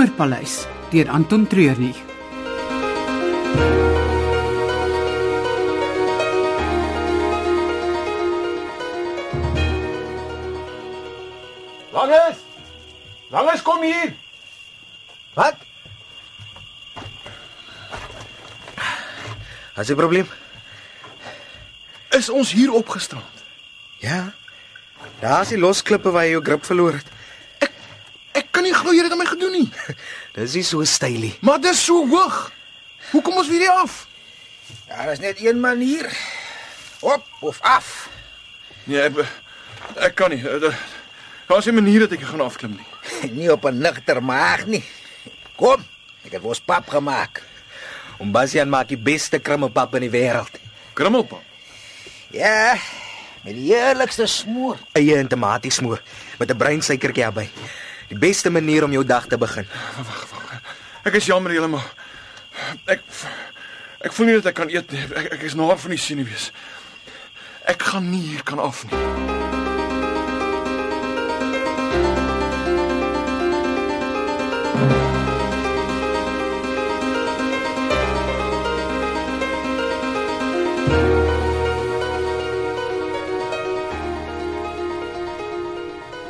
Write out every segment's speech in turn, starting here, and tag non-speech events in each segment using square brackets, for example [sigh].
Spoorpaleis deur Anton Treurnig. Langes! Langes kom hier. Wat? Wat is die probleem? Is ons hier opgestrand? Ja. Daar's die losklippe waar jy jou grip verloor het. Ek kan nie glo jy het dit aan my gedoen nie. Dis nie so stylie. Maar dis so hoog. Hoe kom ons weer hier af? Daar is net een manier. Op of af. Nee, ek, ek kan nie. Eh, Daar's 'n manier dat ek gaan afklim nie. [laughs] nie op 'n nigter maag nie. Kom, ek het ons pap gemaak. Om Bastian maak die beste krummelpap in die wêreld. Krummelpap. Ja, met die heerlikste smoor. Eie en tomatiesmoor met 'n breinsuikertjie daarbey. Die beste manier om jou dag te begin. Ek is jammer julle maar ek ek voel nie dat ek kan eet nie. Ek, ek is naar van die senuwees. Ek gaan nie hier kan af nie.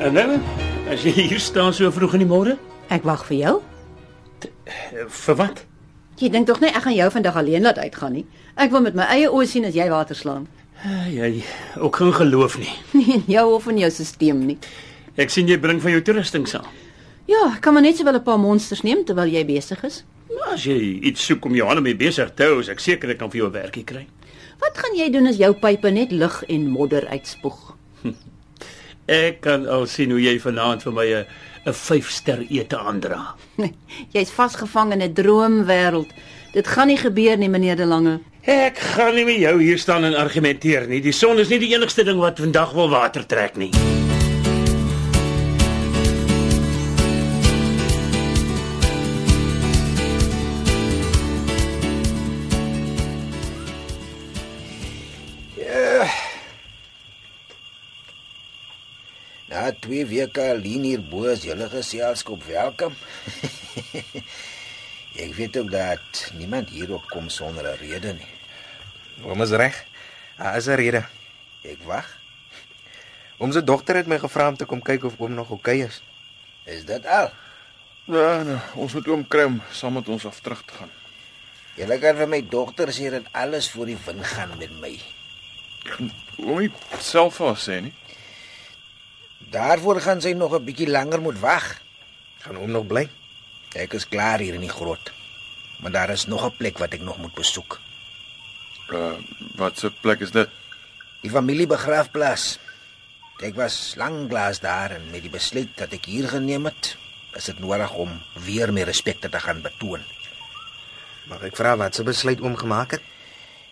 En nou, as jy hier staan so vroeg in die môre, Ek wag vir jou. eh, vir wat? Jy dink tog nie ek gaan jou vandag alleen laat uitgaan nie. Ek wil met my eie oë sien as jy water slaan. Uh, jy ook geen geloof nie. [laughs] Nie in jou of in jou stelsel nie. Ek sien jy bring van jou toerusting saam. Ja, ek kan maar net sowel 'n paar monsters neem terwyl jy besig is. Maar as jy iets soek om jou hande mee besig te hou, is ek seker ek kan vir jou 'n werkie kry. Wat gaan jy doen as jou pype net lug en modder uitspoeg? [laughs] Ek kan al sien hoe jy vanaand vir my 'n 'n 5-ster ete aandra. [laughs] Jy's vasgevang in 'n droomwêreld. Dit gaan nie gebeur nie, meneer De Lange. Ek gaan nie met jou hier staan en argumenteer nie. Die son is nie die enigste ding wat vandag wil water trek nie. Na twee weke alleen hier bo is julle geselskap welkom. [laughs] Ek weet ook dat niemand hierop kom sonder 'n rede nie. Oom is reg. Daar is 'n rede. Ek wag. Oom se dogter het my gevra om te kom kyk of oom nog oukei is. Is dit al? Ja, nou, ons moet oom kry om saam met ons af terug te gaan. Julle kan vir my dogter sê dat alles voor die wind gaan met my. Oom nie self vir ons sê nie. Daarvoor gaan sy nog 'n bietjie langer moet wag. Gaan oom nog bly? Ek is klaar hier in die grot. Maar daar is nog 'n plek wat ek nog moet besoek. Uh wat se plek is dit? Die familiebegrafplaas. Ek was lanklaas daar en met die besluit dat ek hier geneem het, is dit nodig om weer meer respek te gaan betoon. Mag ek vra wat se besluit oom gemaak het?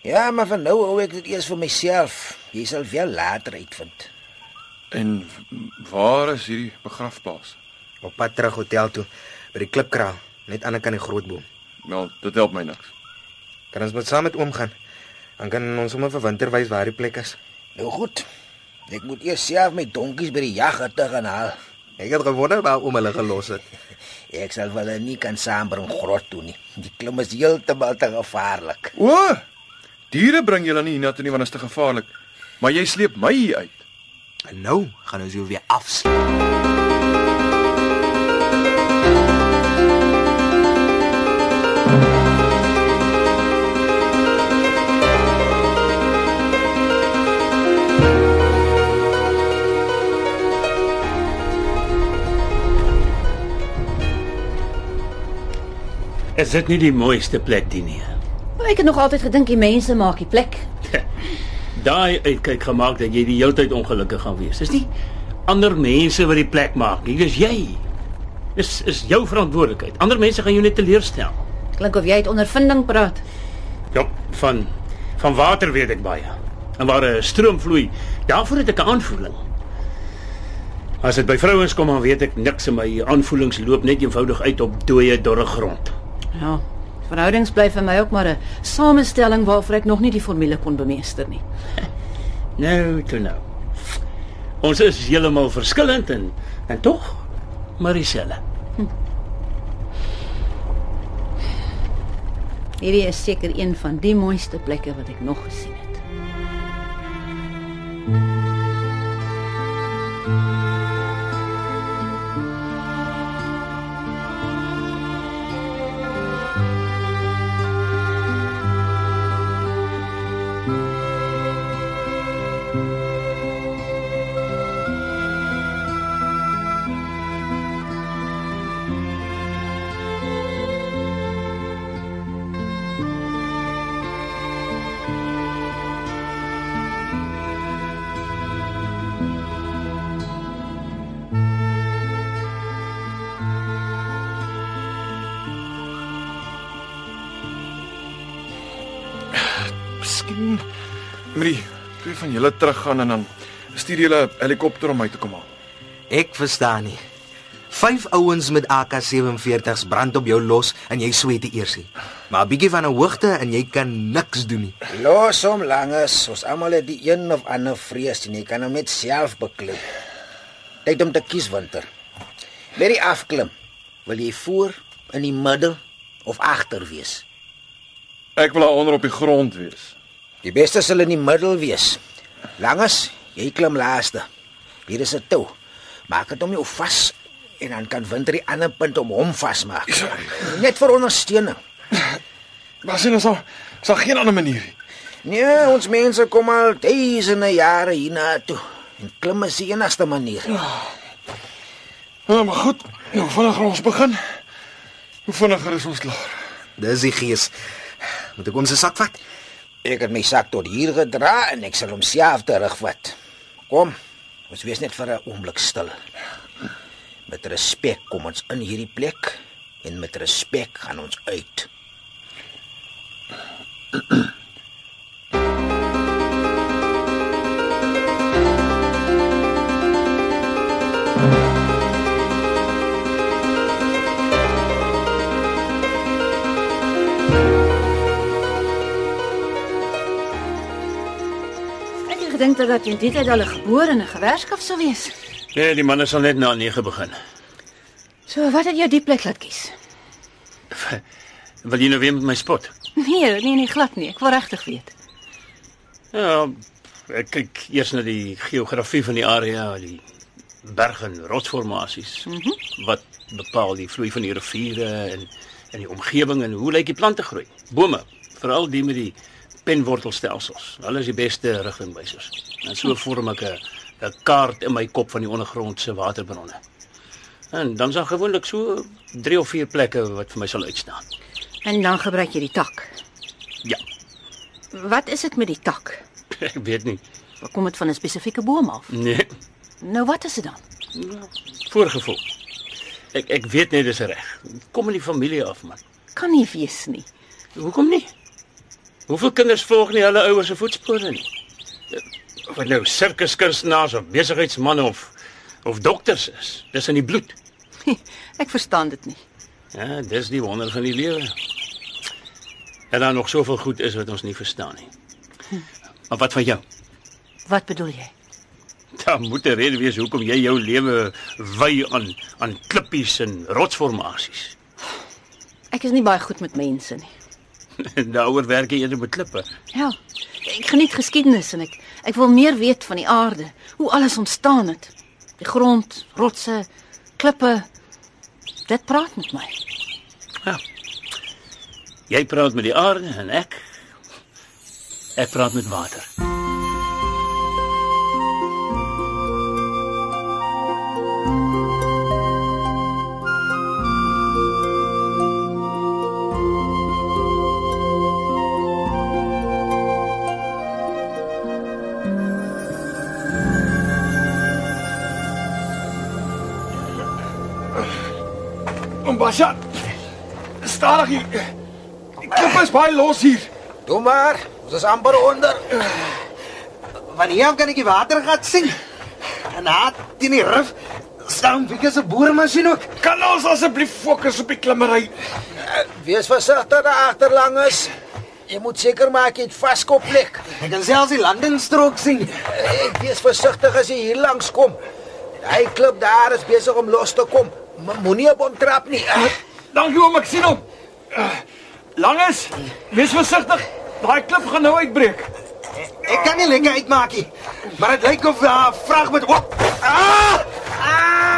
Ja, maar vir nou hou ek dit eers vir myself. Jy sal wel later uitvind. En waar is hierdie begrafplaas? Op pad terug hotel toe by die klipkraal, net aan die kant die groot boom. Wel, dit help my niks. Kan ons met saam met oom gaan? Dan kan ons sommer vir winter wys waar die plek is. Nou goed. Ek moet eers self my donkies by die jaghutte gaan haal. Ek het gewonder waar oom hulle gelos het. [laughs] Ek sal wel nie kan saambring grot toe nie. Die klim is heeltemal te gevaarlik. O! Diere bring julle nie hiernatoe nie want dit is te gevaarlik. Maar jy sleep my hier uit. En nou gaan ons jou weer afsluit. Is dit nie die mooiste plek die nie? Ek het nog altyd gedink die mense maak die plek. Daai uitkyk gemaak dat jy die hele tyd ongelukkig gaan wees. Dis nie ander mense wat die plek maak nie, dis jy. Dis is jou verantwoordelikheid. Ander mense gaan jou net teleurstel. Klink of jy uit ondervinding praat. Ja, van van water weet ek baie. En waar 'n stroom vloei, daarvoor het ek 'n aanvoeling. As dit by vrouens kom, dan weet ek niks en my aanvoelings loop net eenvoudig uit op dooie dorre grond. Ja. Verhoudings bly vir my ook maar 'n samestelling waarvoor ek nog nie die formule kon bemeester nie. [laughs] Nou, toe nou. Ons is heeltemal verskillend en en tog maar dieselfde. Hm. Hierdie is seker een van die mooiste plekke wat ek nog gesien het. Miskien met die twee van julle teruggaan en dan stuur julle 'n helikopter om my te kom haal. Ek verstaan nie. Vyf ouens met AK47s brand op jou los en jy sweet die eersie. Maar 'n bietjie van 'n hoogte en jy kan niks doen nie. Los hom langes, ons almal het die een of ander vrees en jy kan hom net self beklei. Tyd om te kies winter. Met die afklim, wil jy voor, in die middel of agter wees? Ek wil daar onder op die grond wees. Die beste sal in die middel wees. Langes, jy klim laaste. Hier is 'n tou. Maak dit om jou vas en dan kan winter die ander punt om hom vasmaak. Net vir ondersteuning. Maar sien ons al, sal geen ander manier nie. Nee, ons mense kom al duisende jare hiernatoe. En klim is die enigste manier. Ja, maar goed. Nou, hoe vinniger ons begin, hoe vinniger is ons klaar. Dis die gees. Moet ek ons sak vat? Ek het my sak tot hier gedra en ek sal hom self terugvat. Kom, ons wees net vir 'n oomblik stil. Met respek kom ons in hierdie plek en met respek gaan ons uit. Gedink dat jy in die tyd al 'n gebore en 'n gewerskap sou wees. Nee, die manne sal net na 9 begin. So, wat het jou die plek laat kies? Wil jy nou weer met my spot? Nee, nee, nee, glad nie. Ek wil regtig weet. Ja, ek kyk eers na die geografie van die area, die berge en rotsformasies. Mm -hmm. Wat bepaal die vloei van die riviere en en die omgewing en hoe lyk die plante groei? Bome, veral die met die penwortelstelsels. Hulle is die beste rigtingwysers. En so vorm ek 'n kaart in my kop van die ondergrondse waterbronne. En dan is daar gewoonlik so 3 of 4 plekke wat vir my sal uitstaan. En dan gebruik jy die tak. Ja, Wat is dit met die tak? [laughs] ek weet nie. Kom dit van 'n spesifieke boom af? Nee, Nou wat is dit dan? voorgevoel. Ek ek weet net dis reg. Kom in die familie af man. Kan nie wees nie. Hoekom nie? Hoeveel kinders volg nie hulle ouers se voetspore nie? Of nou sirkuskunstenaars of besigheidsmense of of dokters is, dis in die bloed. [laughs] Ek verstaan dit nie. Ja, dis die wonder van die lewe. En dan nog soveel goed is wat ons nie verstaan nie. Maar wat van jou? Wat bedoel jy? Daar moet 'n rede wees hoekom jy jou lewe wy aan aan klippies en rotsformasies. Ek is nie baie goed met mense nie. En [laughs] daaroor werk jy eerder met klippe. Ja. Ek geniet geskiedenis en ek ek wil meer weet van die aarde, hoe alles ontstaan het. Die grond, rotse, klippe. Dit praat met my. Jy praat met die aarde en ek ek praat met water. Ombasha. Stadig hier. Die klip is baie los hier. Doe maar, ons is amper onder. Wanneer kan ek die water gat sien? En na teen die rif staan Wieke se boermasjien ook. Kan ons asseblief fokus op die klimmery? Wees versigtig daar agter langes. Jy moet seker maak jy het vaskop plek. Ek kan selfs die landingsstrook sien. Ek wees versigtig as jy hier langs kom. Hy klip daar is besig om los te kom. Maar moenie op hom trap nie. Dankie oom, ek sien hom. Uh, Langes, wees versigtig. Daai klip gaan nou uitbreek. Ek kan nie lekker uitmaak nie. Maar dit lyk of 'n uh, vrag met op. Ah! Ah!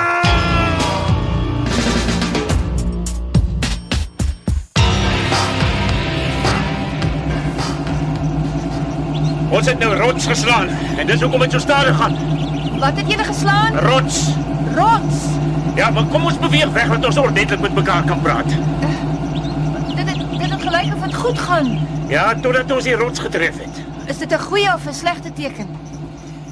Ons het nou rots geslaan en dis hoekom dit so stadig gaan. Wat het julle geslaan? Rots. Rots. Ja, maar kom ons beweeg weg dat ons ordentlik met mekaar kan praat. Dit het dit het gelyk of dit goed gaan. Ja, totdat ons die rots getref het. Is dit 'n goeie of 'n slegte teken?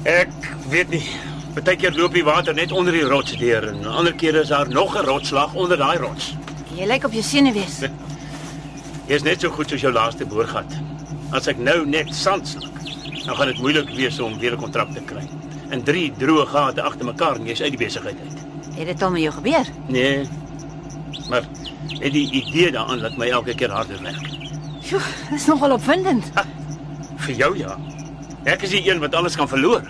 Ek weet nie. Partykeer loop die water net onder die rots deur en ander kere is daar nog 'n rotslag onder daai rots. Jy lyk op jou senuwees. Jy's net so goed soos jou laaste boorgat. As ek nou net sand sluk, dan gaan dit moeilik wees om weer 'n kontrak te kry. En drie droë gate agter mekaar en jy's uit die besigheid uit. Het dit al met jou gebeur? Nee. Maar net die idee daaraan laat my elke keer harder werk. Sjoe, dis nogal opwindend. Ha, vir jou ja. Ek is die een wat alles kan verloor.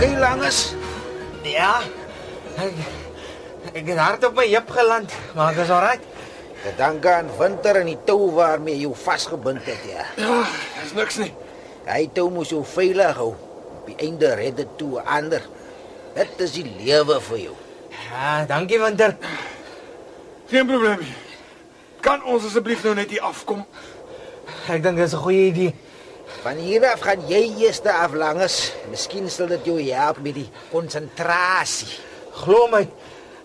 Is okay langes? Ja. Ek, ek het hard op my heup geland, maar ek is alright. Dit dank aan winter en die tou waarmee jy vasgebind het, ja. Ja, dis niks nie. Hy tou moes jou veilig hou. Op die einde red dit toe ander. Dit is die lewe vir jou. Ja, dankie Winter. Geen probleem nie. Kan ons asseblief nou net hier afkom? Ek dink dit is 'n goeie idee. Van hier af gaan jy eers af langes. Miskien sal dit jou help met die konsentrasie. Glo my.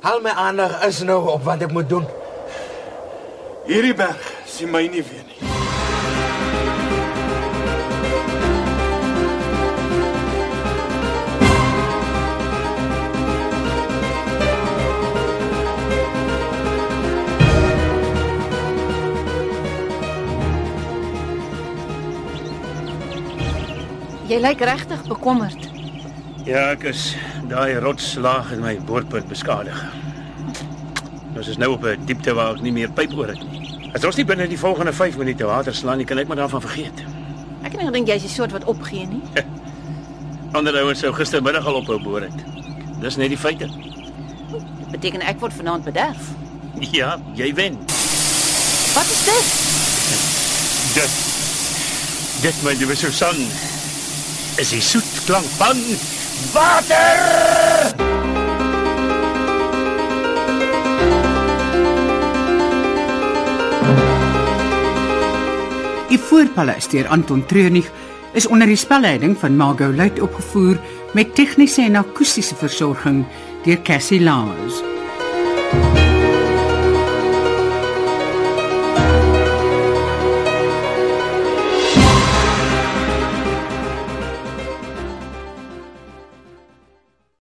Al my aandag is nou op wat ek moet doen. Hierdie berg sien my nie weer nie. Jy lyk regtig bekommerd. Ja, ek is daai rotslaag in my boorpunt beskadig. Ons is nou op 'n diepte waar ek nie meer pyp oor het nie. As ons nie binne die volgende 5 minute water slaan nie, kan ek maar daarvan vergeet. Ek het nie gedink jy's die soort wat opgee nie. Ander ouens sou gistermiddag al ophou boor het. Dis net die feite. Dit beteken ek word vanaand bederf. Ja, jy wen. Wat is dit? Dit Dit my liewe Susan is die soet klank van water. Die voorpaleis deur Anton Treurnig is onder die spelleiding van Margot Luit opgevoer met tegniese en akoestiese versorging deur Cassie Lawrence.